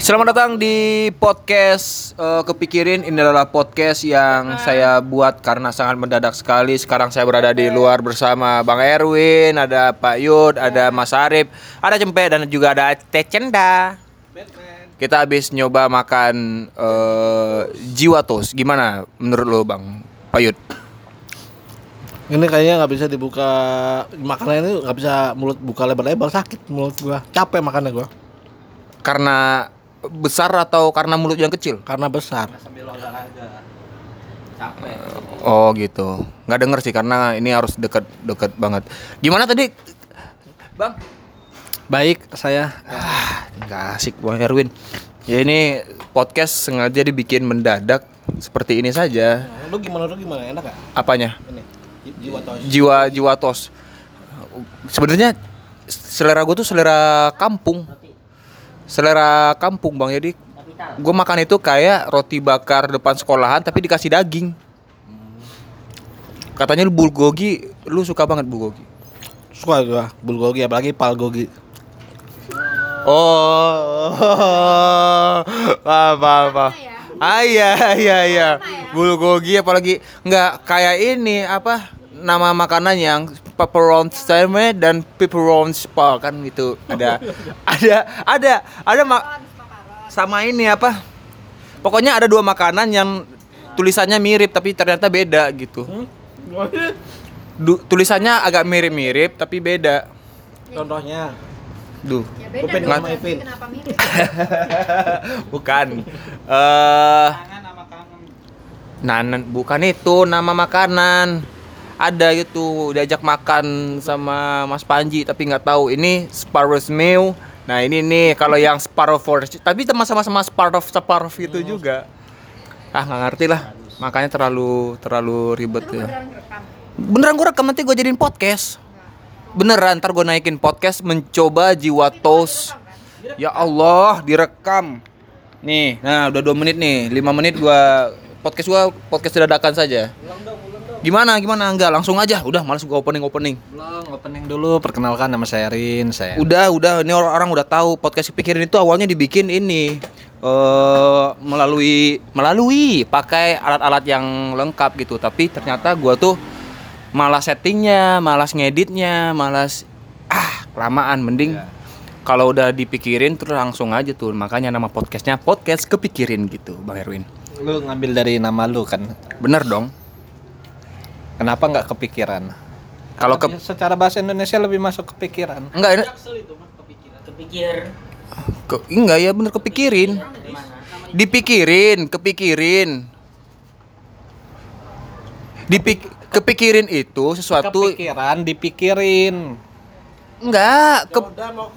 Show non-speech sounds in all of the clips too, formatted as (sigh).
Selamat datang di podcast eh, Kepikirin. Ini adalah podcast yang saya buat karena sangat mendadak sekali. Sekarang saya berada di luar bersama Bang Erwin, ada Pak Yud, ada Mas Arif, ada Cempe dan juga ada Teh Cenda. Kita habis nyoba makan eh, jiwa toast. Gimana menurut lo Bang Pak Yud? Ini kayaknya nggak bisa dibuka makanan ini nggak bisa mulut buka lebar-lebar sakit mulut gua capek makannya gua Karena besar atau karena mulut yang kecil? karena besar Oh gitu. Nggak denger sih karena ini harus deket-deket banget. Gimana tadi, Bang? baik saya Ah, nggak asik Bang Erwin. Ya ini podcast sengaja dibikin mendadak seperti ini saja. lu gimana lu gimana enak gak Apanya? ini jiwa tos Jiwa jiwa tos. Sebenarnya selera gue tuh selera kampung. Selera kampung Bang. Jadi gue makan itu kayak roti bakar depan sekolahan tapi dikasih daging. Katanya lu bulgogi, lu suka banget bulgogi. suka gua bulgogi apalagi palgogi Oh, (laughs) apa apa. Ah iya iya iya. Bulgogi apalagi nggak kayak ini apa nama makanan yang pepperoni stemme dan pepperoni spa kan gitu. Ada (laughs) ada ada ada ma- sama ini apa? Pokoknya ada dua makanan yang tulisannya mirip tapi ternyata beda gitu. Du- tulisannya agak mirip-mirip tapi beda. contohnya Duh. Ya beda dong, sama Ipin. kenapa mirip? (laughs) bukan. Eh Nanan bukan itu nama makanan. Ada gitu diajak makan sama Mas Panji tapi nggak tahu ini Sparrow's meal. Nah ini nih kalau yang Sparrow Force tapi sama-sama sama Sparrow Sparrow itu juga. Ah nggak ngerti lah. Makanya terlalu terlalu ribet ya. beneran rekam? Beneran gue rekam nanti gue jadiin podcast. Beneran ntar gue naikin podcast mencoba jiwa toast. Ya Allah, direkam. Nih, nah udah dua menit nih, lima menit gua podcast gua podcast dadakan saja. Gimana gimana? Enggak langsung aja, udah males gua opening opening. belum opening dulu. Perkenalkan nama saya Rin saya Udah udah. Ini orang orang udah tahu podcast pikirin itu awalnya dibikin ini eh melalui melalui pakai alat-alat yang lengkap gitu, tapi ternyata gua tuh malas settingnya, malas ngeditnya, malas ah kelamaan. Mending kalau udah dipikirin terus langsung aja tuh. Makanya nama podcastnya podcast kepikirin gitu bang Erwin. Lu ngambil dari nama lu kan? Bener dong kenapa nggak kepikiran? Kalau ke secara bahasa Indonesia lebih masuk kepikiran. Enggak ini kepikir. Ke, enggak ya bener kepikirin. Dipikirin kepikirin. Dipik, kepikirin itu sesuatu kepikiran dipikirin. Enggak ke, udah mau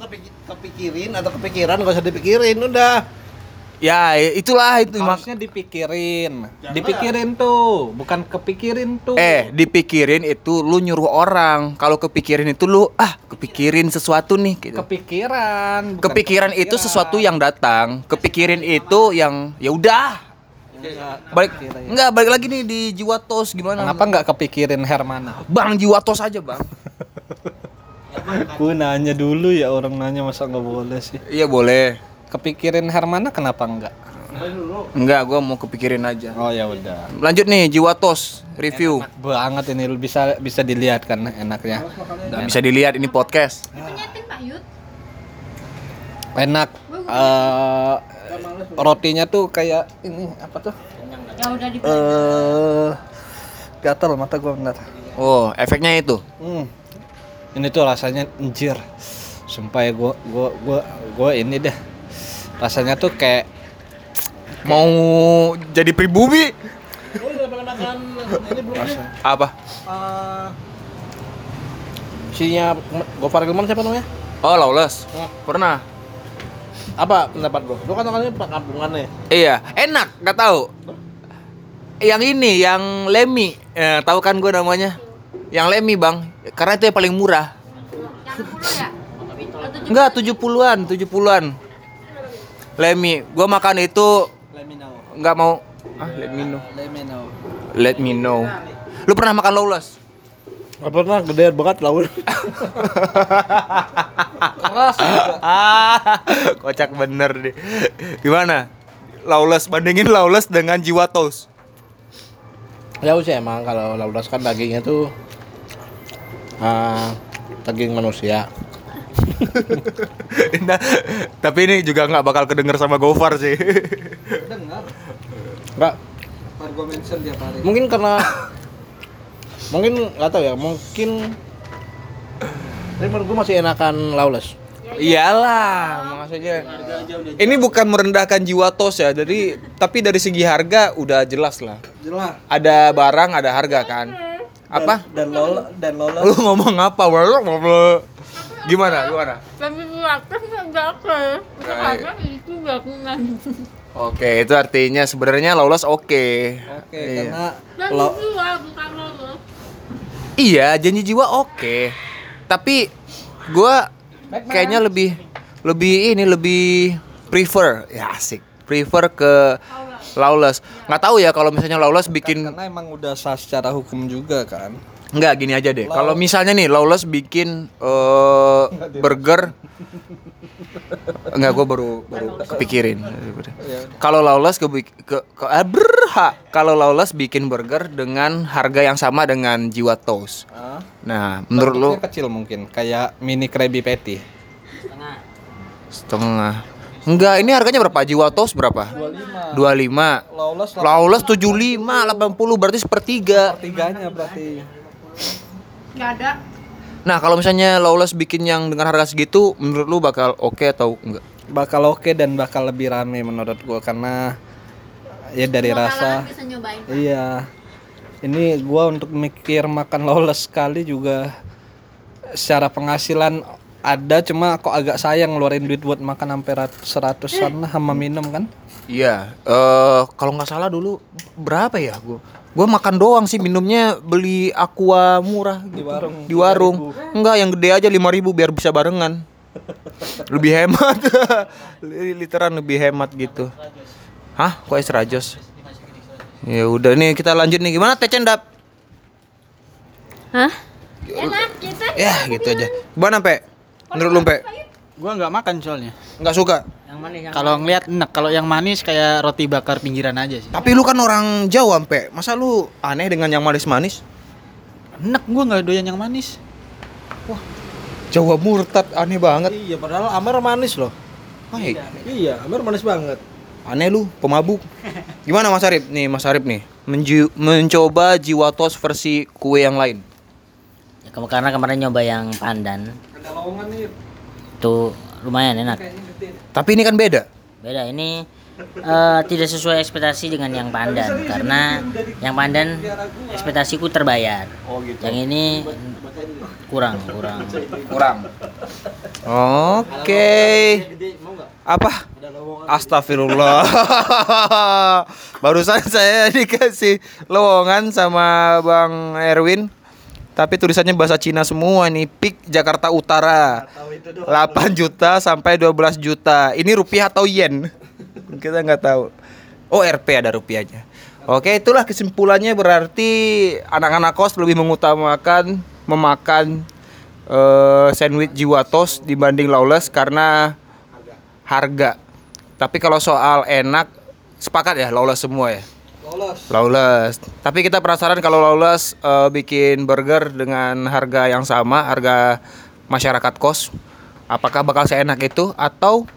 kepikirin atau kepikiran gak usah dipikirin udah ya itulah itu harusnya dipikirin. Dipikirin tuh bukan kepikirin tuh. Eh dipikirin itu lu nyuruh orang. Kalau kepikirin itu lu ah kepikirin sesuatu nih gitu. Kepikiran bukan kepikiran itu sesuatu yang datang. Kepikirin itu yang ya udah. Balik enggak balik lagi nih di jiwa tos gimana? Kenapa nggak kepikirin Hermana? Bang jiwa tos aja bang. Gue nanya dulu ya orang nanya masa nggak boleh sih? Iya boleh kepikirin Hermana kenapa enggak? Enggak gua mau kepikirin aja. Oh ya udah. Lanjut nih jiwa tos review. Banget ini lu bisa bisa dilihat kan enaknya. Nggak bisa dilihat ini podcast. Enak. Eh rotinya tuh kayak ini apa tuh? Ya udah eh gatal mata gua benar oh efeknya itu? Hmm. Ini tuh rasanya anjir. Sumpah ya gua gua gua gua ini deh. Rasanya tuh kayak mau jadi pribumi apa sinya Gofar Hilman siapa namanya? oh lawless pernah Apa pendapat gua? Lu kan orangnya pak kampungan nih. Iya, enak, nggak tahu. Yang ini, yang Lemi, eh, tahu kan gue namanya? Yang Lemi bang, karena itu yang paling murah. Yang 10 ya? Enggak, 70-an, 70-an. Lemi, gue makan itu Let me know. nggak mau. Ah, let me know. Let me know. Let me know. Lu pernah makan lawless? Gak pernah gede banget lawan. Keras juga. ah, kocak bener deh. Gimana? Lawless bandingin Lawless dengan Jiwa Toast. Ya sih emang kalau laulas kan dagingnya tuh ah, daging manusia. (laughs) Nah, tapi ini juga nggak bakal kedenger sama Gofar sih. dengar hari mungkin karena mungkin nggak tahu ya, mungkin tapi menurut gue masih enakan lawless. Iyalah, maksudnya. Ini bukan merendahkan jiwa tos ya, jadi tapi dari segi harga udah jelas lah. jelas Ada barang, ada harga kan. Apa? dan lola dan lola Lu ngomong apa? Ngomong. Gimana? Gimana? Tapi buatnya enggak oke. Karena itu bangunan. Oke, itu artinya sebenarnya Lawless oke. oke Iya. karena lo jiwa bukan lolos. Iya, janji jiwa oke. Tapi gua kayaknya lebih lebih ini lebih prefer ya asik. Prefer ke Lawless. Nggak tahu ya kalau misalnya Lawless bikin karena emang udah sah secara hukum juga kan Enggak, gini aja deh. Kalau misalnya nih Lawless bikin eh, burger Enggak, gua baru baru kepikirin. Kalau Lawless ke, ke, ke eh, berha. Kalau Lawless bikin burger dengan harga yang sama dengan Jiwa Toast. ah Nah, menurut lu kecil mungkin kayak mini Krabby Patty Setengah. setengah. Enggak, ini harganya berapa? Jiwa Toast berapa? 25 25. lawless lah Lawless 75, 80 berarti sepertiga. tiganya berarti Enggak ada. Nah, kalau misalnya Lawless bikin yang dengan harga segitu, menurut lu bakal oke atau enggak? bakal oke dan bakal lebih rame menurut gua karena ya dari Semua rasa bisa nyobain. Iya. Ini gua untuk mikir makan lawless sekali juga secara penghasilan ada cuma kok agak sayang ngeluarin duit buat makan sampai rat- seratusan lah sama minum kan. Iya, eh kalau nggak salah dulu berapa ya gua? Gua makan doang sih minumnya beli aqua murah gitu. Di warung, Di warung. Enggak, yang gede aja 5000 biar bisa barengan. lebih hemat. (laughs) Literan lebih hemat gitu. Hah? Kok extra jos? Ya udah nih kita lanjut nih. Gimana teh cendap? Hah? Enak kita. Ya, gitu aja. Gimana, Pe? Menurut lu, Pe? Gua nggak makan soalnya. Nggak suka. Yang mana yang Kalau ngeliat enak, kalau yang manis kayak roti bakar pinggiran aja sih. Tapi lu kan orang Jawa, Pe. Masa lu aneh dengan yang manis-manis? Enak gua nggak doyan yang manis. Jawa murtad aneh banget. Iya, padahal Amer manis loh. Baik. Iya, Amer manis banget. Aneh lu, pemabuk. (laughs) Gimana Mas Arif? Nih, Mas Arif nih. Menju- mencoba jiwa tos versi kue yang lain. Ya, karena kemarin nyoba yang pandan. Tuh lumayan enak. Tapi ini kan beda. Beda ini eh, tidak sesuai ekspektasi dengan yang pandan karena yang pandan ekspektasiku terbayar. Yang ini kurang, kurang. (laughs) Kurang. Oke. Apa? Astagfirullah. (laughs) Barusan saya dikasih lowongan sama Bang Erwin. Tapi tulisannya bahasa Cina semua nih. Pik Jakarta Utara. 8 juta sampai 12 juta. Ini rupiah atau yen? Kita nggak tahu. Oh, RP ada rupiahnya. Oke, itulah kesimpulannya berarti anak-anak kos lebih mengutamakan memakan eh, sandwich jiwa tos dibanding lawless karena harga. Tapi kalau soal enak sepakat ya lawless semua ya. Lawless. Lawless. Tapi kita penasaran kalau Lawless eh, bikin burger dengan harga yang sama, harga masyarakat kos, apakah bakal seenak itu atau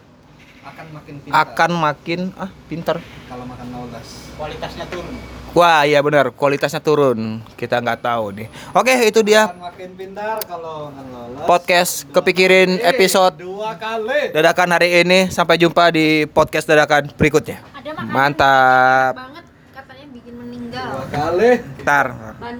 Akan makin pintar akan makin ah pintar? kalau makan lawless. Kualitasnya turun. Wah iya benar, kualitasnya turun. Kita nggak tahu nih. Oke itu dia Akan makin pintar kalau makan lawless. podcast kepikirin episode Dua kali. dadakan hari ini. Sampai jumpa di podcast dadakan berikutnya. Mantap. banget katanya bikin meninggal. Dua kali. Ntar. Ban